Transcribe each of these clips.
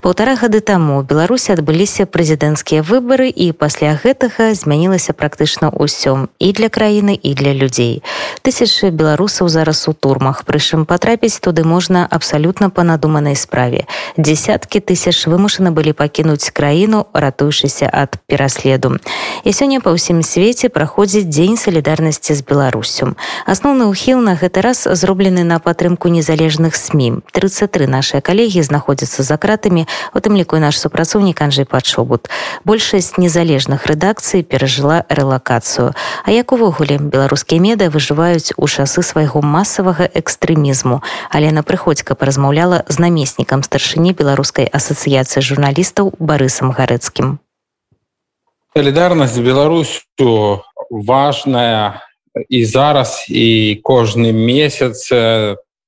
Полтора гады таму беларусі адбыліся прэзідэнцкія выбары і пасля гэтага змянілася практычна ўсё і для краіны і для людзей. Тысячы беларусаў зараз у турмах. Прычым патрапіць туды можна абсалютна па надуманай справе. Десяткі тысяч вымушаны былі пакінуць краіну ратуючыся ад пераследу. І сёння па ўсім свеце праходзіць дзень салідарнасці з беларусю. Асноўны ўхіл на гэты раз зроблены на падтрымку незалежных сМ 33 нашыя калегі знаходзяцца за кратамі у тым ліку наш супрацоўнік Анжэй пачобут большасць незалежных рэдакцый перажыла рэлакацыю А як увогуле беларускія меды выжываюць у часы свайго масавага экстрэмізму. Алена прыходзька паразмаўляла з намеснікам старшыні беларускай асацыяцыі журналістаў барысам гарэцкім. Солідарнасць беларусю важная і зараз і кожны месяц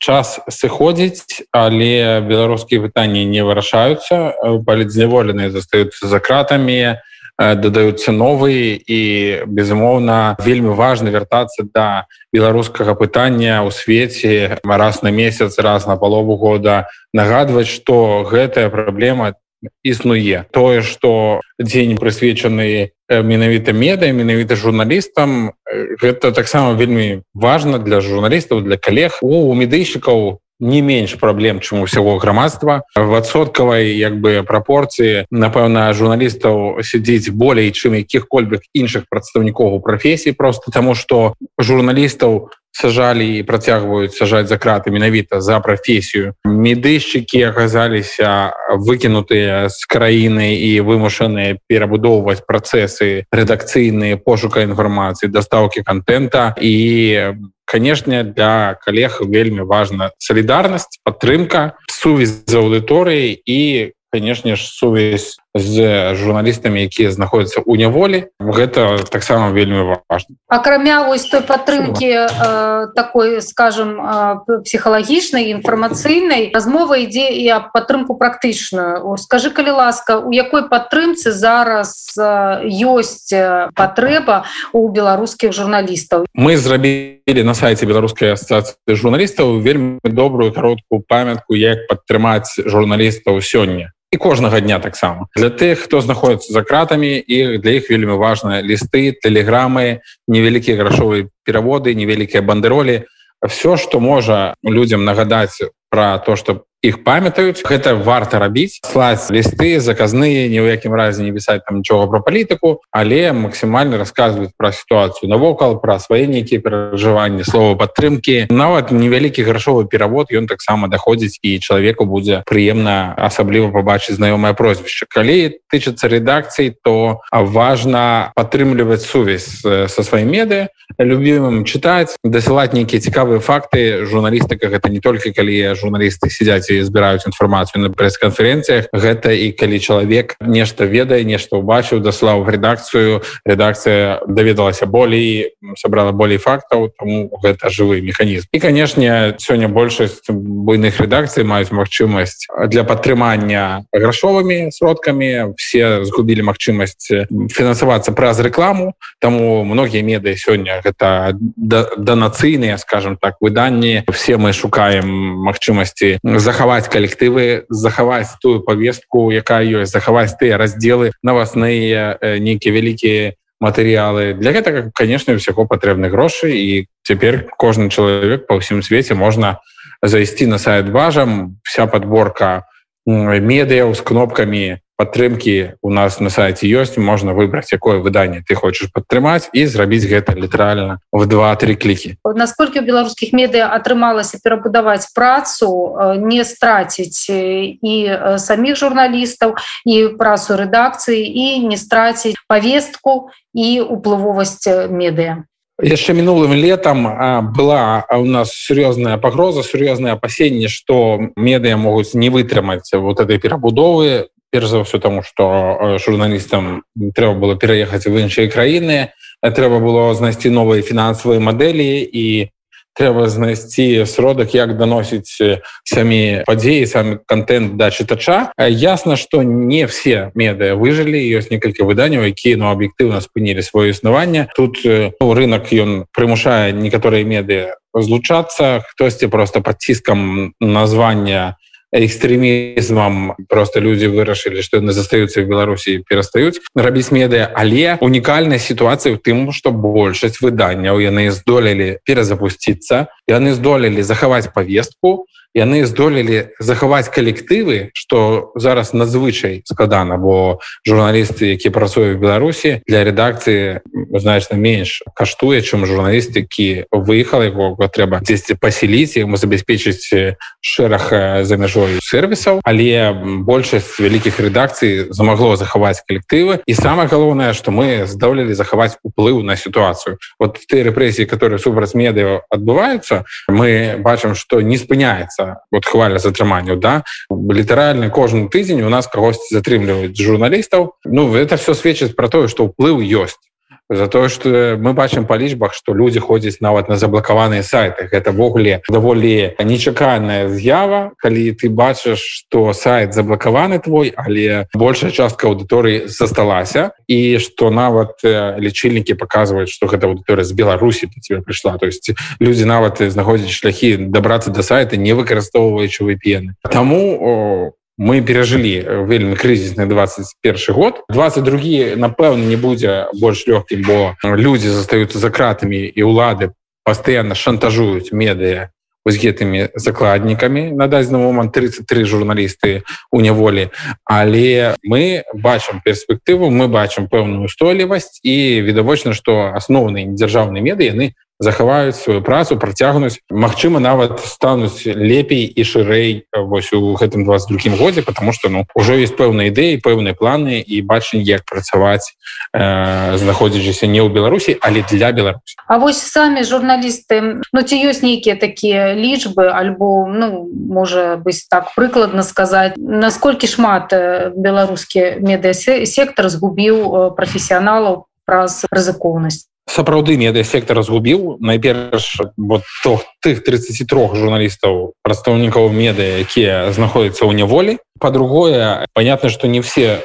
час сыходзіць але беларускія пытанні не вырашаюцца палізняволеныя застаюцца за кратамі дадаюцца новыя і безумоўна вельмі важна вяртацца да беларускага пытання ў свеце раз на месяц раз на палову года нагадваць што гэтая праблема існуе тое что дзень прысвечаны менавіта меда менавіта журналістам гэта таксама вельмі важна для журналістаў для калег. У медыйщикаў не менш праблем чым усяго грамадства. В адсоткавай як бы прапорцыі напэўна журналістаў сядзіць болей чым якіх-кольвек іншых прадстаўнікоў у прафесіі просто таму что журналістаў сажалі і працягваюць сажаць за краты менавіта за прафесію. Медыйшчыкі аказаліся выкінутыя з краіны і вымушаныя перабудоўваць працэсы рэдакцыйныя пошука інфармацыі дастаўкі контента і канешне для калег вельмі важна салідарнасць падтрымка сувязь з аўдыторыяй і канешне ж сувязь з журналістамі якія знаходзяцца ў няволі. Гэта таксама вельмі важно акрамя вось той падтрымки э, такой скажем э, псіхалагічнай інфармацыйнай размова ідзе і аб падтрымку практычную. Скажи калі ласка у якой падтрымцы зараз э, ёсць патрэба у беларускіх журналістаў? Мы зрабілі на сайте беларускай ассоцыяцыі журналістаў вельмі добрую кароткую памятку як падтрымаць журналістаў сёння і кожнага дня таксама. Для тых хто знаходіцца за кратамі і для іх вельмі важныя лісты тэлеграмы невялікія грашовыя пераводы невялікія бандеролі все что можа людям нагадаць про то что іх памятаюць гэта варта рабіць слаць лісты заказныя ні ў якім разе не пісаць там нічога про палітыку але максімальна рассказываюць пра сітуацыю навокал пра свае нейкія перажыванні слова падтрымки нават невялікі грашовы перавод ён таксама даходзіць і чалавеку будзе прыемна асабліва побачыць знаёмае прозвішча. Калі тычыцца рэдакцый то важна падтрымліваць сувязь со сваім меды любімым чытаць дасылаць нейкія цікавыя факты. Журналістыка гэта не толькі калі журналісты сядзяць ці збіраюць інфармацыю на прэс-канферэнцыях гэта і калі чалавек нешта ведае нешта ўбачыў даслаў рэдакцыю рэдакцыя даведалася болей сабрала болей фактаў тому гэта жывы механізм і канешне сёння большасць буйных рэдакцый маюць магчымасць для падтрымання грашовымі сродкамі все згубілі магчымасць фінансавацца праз рэкламу таму многія меды сёння гэта данацыйныя скажем так выданні все мы шукаем магчымасці захад захаваць калектывы захаваць тую повестку якая ёсць захаваць тыя раздзелы новостныя э, нейкія вялікія матэрыялы. Для гэтага конечно усяго патрэбны грошы і цяпер кожны чалавек па ўсім свеце можна зайсці на сайт важам вся подборка медыяў з кнопкамі падтрымки у нас на сайте ёсць можна выбраць якое выданне ты хочаш падтрымаць і зрабіць гэта літаральна в два-три клікі насколько у беларускіх медыа атрымалася перабудаваць працу не страціць і саміх журналістаў і працу рэдакцыі і не страціць повестку і уплывовасць медыа яшчэ мінулым летом была у нас сур'ёзная пагроза сур'ёзнае апасенне что медыа могуць не вытрымаць вот этой перабудовы перш за ўсё таму што журналістам трэба было пераехаць в іншыя краіны трэба было знайсці новыя фінансавыя мадэлі і трэба знайсці сродак як даносіць самі падзеі самі контент да чытача. Ясна что не все медыа выжылі ёсць некалькі выданняў якія ну аб'ектыўна спынілі сваё існаванне. Тут ну, рынок ён прымушае некаторыя медыа злучацца хтосьці просто под ціскам названня экстрэмізмам просто люди вырашылі что яны застаюцца в беларусі перастаюць рабіць медыа але унікальная сітуацыя в тым что большасць выданняў яны здолелі перазапусціцца яны здолелі захаваць повестку яны здолелі захаваць калектывы что зараз надзвычай складана бо журналісты які працуюць в беларусі для редакцыі значна менш каштуе чым журналіст які выехал его трэба дзесьці паселіць ему забяспечыць шэраг за мяжой сервісаў але большасць вялікіх рэдакцый замагло захаваць калектывы і самое галоўнае что мы здолелі захаваць уплыў на сітуацыю вот ты рэпрэсіі которые супраць медыа адбываюцца мы бачым что не спыняецца з'являецца вот хваля затрыманняў да? Літаральна кожны тыдзень у нас кагосьці затрымліваюць журналістаў. Ну это все сведчыць про тое что ўплыў ёсць за тое что мы бачым па лічбах что люди ходзяць нават на заблакаваныя сайты. Гэтавогуле даволі нечаканая з'ява калі ты бачыш что сайт заблакаваны твой але большая частка аўдыторыі засталася і что нават лічыльнікі показваюць что гэта аўдыторыя з беларусі до тебе прыйшла. То есть люди нават знаходзяць шляхі дабрацца до сайта не выкарыстоўваючы VPN тому у мы перажылі вельмі крызісны 21 год. 22 напэўна не будзе больш лёгкім бо людзі застаюцца за кратамі і ўлады пастаянна шантажуюць медыа з гэтымі закладнікамі на дадзены момант. 33 журналісты у няволі. Але мы бачым перспектыву мы бачым пэўную устойлівасць і відавочна што асноўныя дзяржаўныя меды яны захаваюць сваю працу працягнуць. Мачыма нават стануць лепей і шырэй вось у гэтым 22 годзе потому что ну уже есть пэўныя ідэі пэўныя планы і бачым як працаваць э, знаходзячыся не ў беларусі але для беларусі. А вось самі журналісты Ну ці ёсць нейкія такія лічбы альбо ну можа быць так прыкладна сказаць насколькі шмат беларускі медыасектор згубіў прафесіяналаў праз рызыкоўнасць сапраўды медыасектор згубіў. Найперш вот то тых 33 журналістаў прадстаўнікаў медыа якія знаходзяцца ў няволі. По-другое понятно что не все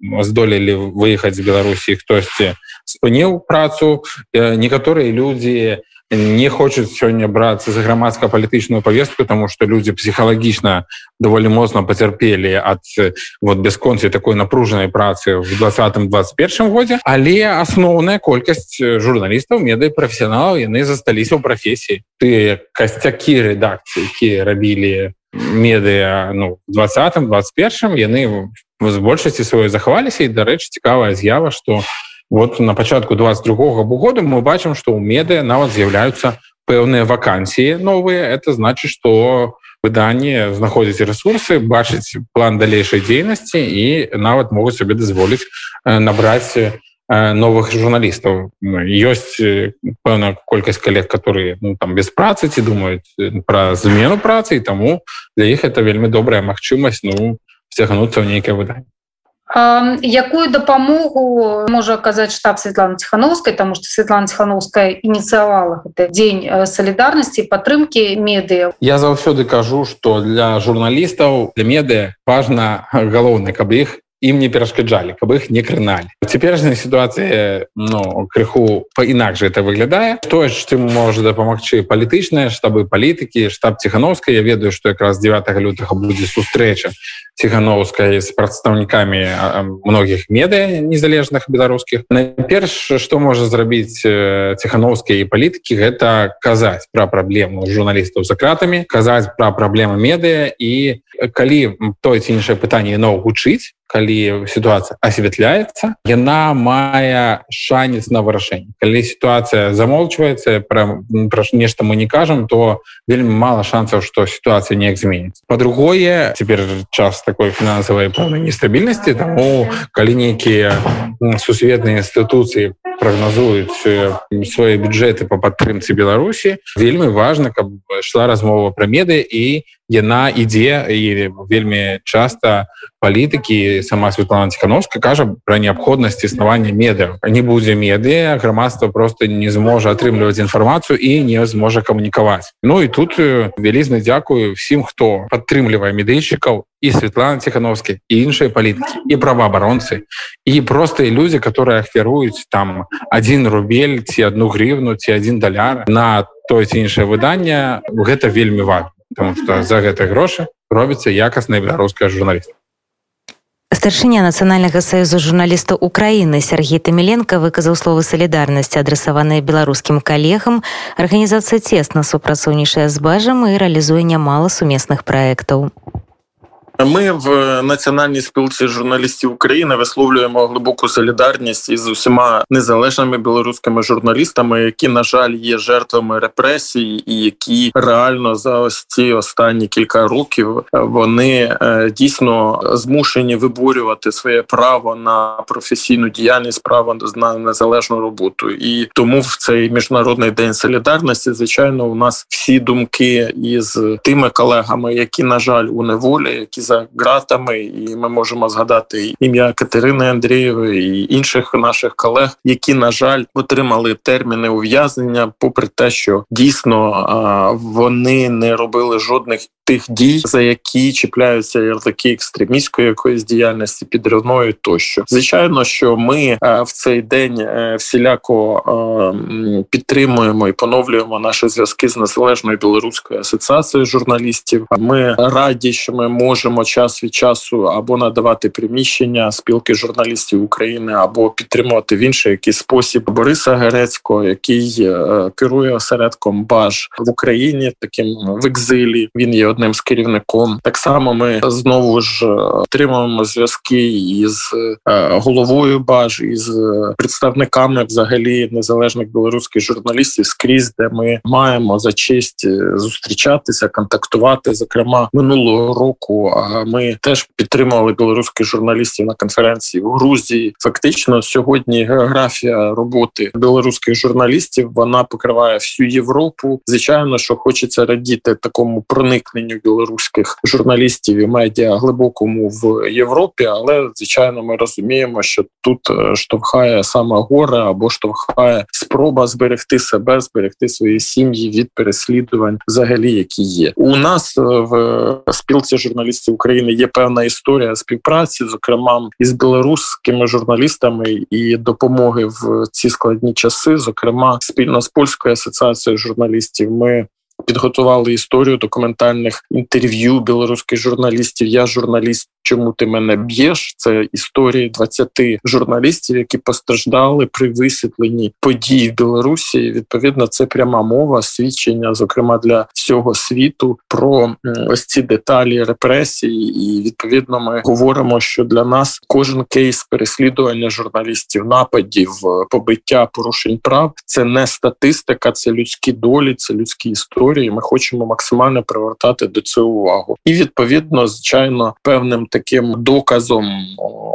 здолелі выехаць з беларусі. Хтосьці спыніў працу. Некаторыя людзі не хочуць сёння брацца за грамадска-палітычную повестку тому что люди псіхалагічна даволі моцна пацярпелі ад вот бясконцы такой напружанай працы в двадцатым 21 годзе але асноўная колькасць журналістаў меды прафесіяналаў яны засталіся ў прафесіі ты касцякі рэдакцыі якія рабілі медыа ну двадцатым 21 яны з большасці сваёй захаваліся і дарэчы цікавая з'ява что у вот на пачатку 22 года мы бачым что ў медыа нават з'яўляюцца пэўныя вакансіі новыя это значит что выданне знаходзіць ресурсы бачыць план далейшай дзейнасці і нават могуць сабе дазволіць набраць новых журналістаў ёсць пэўная колькасць калег которые ну, там без працы ці думаюць пра змену працы і таму для іх это вельмі добрая магчымасць ну сцягануцца ў нейкае выданне якую дапамогу можа аказаць штаб Светланы ціхановскай тому что Светлана ціхановская ініцыявала гэта дзень салідарнасці падтрымки медыа я заўсёды кажу что для журналістаў для медыа важна галоўны каб іх ім не перашкаджалі каб іх не крыналі цяперашняя сітуацыя ну крыху па-інакш это выглядае тое чым можа дапамагчы палітычныя штабы палітыкі штаб ціхановскай Я ведаю што якраз 9 лютага будзе сустрэча ціхановскай з прадстаўнікамі многіх медыя незалежных беларускіх найперш што можа зрабіць ціхановскія палітыкі гэта казаць пра праблему журналістаў за кратамі казаць пра праблемы медыа і калі тое ці іншае пытанне но гучыць калі сітуацыя асвятляецца яна мае шанец на вырашэнне. Калі сітуацыя замолчваецца пра, нешта мы не кажам то вельмі мала шансаў што сітуацыя неяк зменіць по-другое цяпер час такой фінансавай пэўнай нестабільнасці таму калі нейкія сусветныя інстытуцыі прагназуюць свае бюджэты по падтрымцы беларусі вельмі важна каб ішла размова пра меды і яна ідзе і вельмі часта палітыкі сама Светлана ціхановска кажа пра неабходнасць існавання медыа не будзе медыа грамадства просто не зможа атрымліваць інфармацыю і не зможа камунікаваць Ну і тут вялізна дзякую всім хто падтрымлівае медыйчыкаў і Светлана ціхановскі і іншыя палітыкі і праваабаронцы і простыя людзі которые ахвяруюць там один рубель ці одну гривну ці один даляр на тое ці іншае выданне гэта вельмі важно потому что за гэты грошы робіцца якасная беларуская журналіст старшыня нацыянальнага саюза журналіста Украіны Сергей Таміленко выказаў словы салідарнасці адрасаваныя беларускім калегам арганізацыя цесна супрацоўнічае з бажам і рэалізуе нямала сумесных праектаў мы в нацыянальнай спілцы журналістів України висловлюємо глибоку солідарність із усіма незалежними білоруськими журналістами, які на жаль є жертвами репресій, і які реально за ось ці останні кілька років вони дійсно змушені виборювати своє право на професійну діяльність, право на незалежну роботу. І тому в цей міжнародний день солідарності, звичайно, у нас всі думки із тими колегами, які на жаль у неволі, які за ґратами, і ми можемо згадати ім'я Катерини Андрієвої і інших наших колег, які на жаль отримали терміни ув'язнення, попри те, що дійсно вони не робили жодних тих дій, за які чіпляються ярлики екстремістської якоїсь діяльності підривної тощо. Звичайно, що ми в цей день всіляко підтримуємо і поновлюємо наші зв'язки з незалежною білоруською асоціацією журналістів. Ми раді, що ми можемо час від часу або надавати приміщення спілки журналістів України, або підтримувати в інший якийсь спосіб Бориса Герецького, який керує осередком Баж в Україні, таким в екзилі. Він є одним з керівником. Так само ми знову ж отримуємо зв'язки із головою Баж із представниками взагалі незалежних білоруських журналістів скрізь, де ми маємо за честь зустрічатися, контактувати. Зокрема, минулого року ми теж підтримували білоруських журналістів на конференції в Грузії. Фактично, сьогодні географія роботи білоруських журналістів вона покриває всю Європу. Звичайно, що хочеться радіти такому проникненню білоруських журналістів і медіа глибокому в Європі, але звичайно, ми розуміємо, що тут штовхає саме горе або штовхає спроба зберегти себе, зберегти свої сім'ї від переслідувань, взагалі, які є у нас в спілці журналістів України. Є певна історія співпраці, зокрема із білоруськими журналістами і допомоги в ці складні часи. Зокрема, спільно з польською асоціацією журналістів, ми підготували історію документальних інтерв'ю білоруських журналістів. Я журналіст. Чому ти мене б'єш? Це історії 20 журналістів, які постраждали при висвітленні подій в Білорусі. Відповідно, це пряма мова свідчення, зокрема для всього світу, про ось ці деталі репресії. І відповідно, ми говоримо, що для нас кожен кейс переслідування журналістів, нападів, побиття, порушень прав це не статистика, це людські долі, це людські історії. Ми хочемо максимально привертати до цього увагу. І відповідно, звичайно, певним таким доказом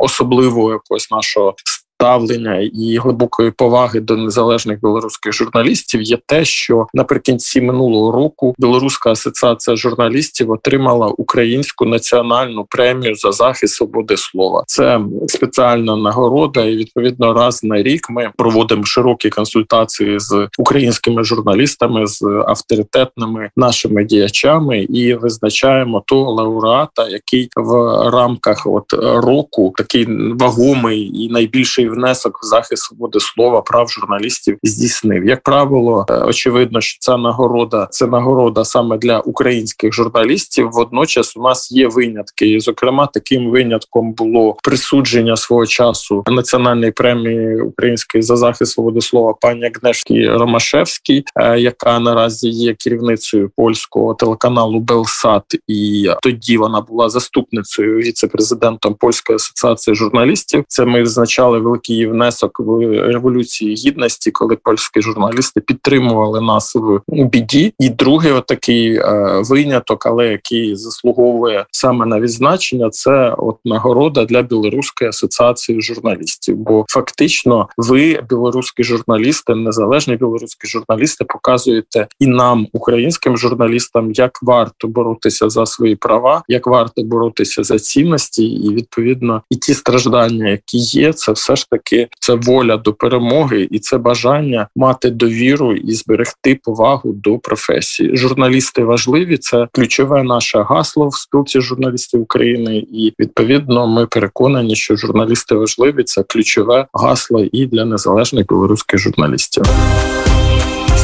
особливого якогось нашого ставлення і глибокої поваги до незалежних білоруських журналістів є те, що наприкінці минулого року Білоруська асоціація журналістів отримала українську національну премію за захист свободи слова. Це спеціальна нагорода, і відповідно раз на рік ми проводимо широкі консультації з українськими журналістами, з авторитетними нашими діячами і визначаємо того лауреата, який в рамках от року такий вагомий і найбільший внесок в захист свободи слова, прав журналістів здійснив. Як правило, очевидно, що ця нагорода це нагорода саме для українських журналістів. Водночас у нас є винятки, і зокрема, таким винятком було присудження свого часу національної премії української за захист свободи слова пані Агнешки Ромашевській, яка наразі є керівницею польського телеканалу Белсат, і тоді вона була заступницею віце-президентом польської асоціації журналістів. Це ми визначали великі високий внесок в революції гідності, коли польські журналісти підтримували нас в біді. І другий отакий е, виняток, але який заслуговує саме на відзначення, це от нагорода для білоруської асоціації журналістів. Бо фактично, ви білоруські журналісти, незалежні білоруські журналісти, показуєте і нам, українським журналістам, як варто боротися за свої права, як варто боротися за цінності, і відповідно і ті страждання, які є, це все ж таки це воля до перемоги, і це бажання мати довіру і зберегти повагу до професії. Журналісти важливі. Це ключове наше гасло в спілці журналістів України, і відповідно ми переконані, що журналісти важливі це ключове гасло і для незалежних білоруських журналістів.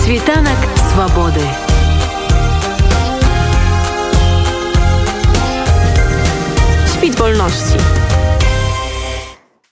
Світанок свободи. Świt wolności.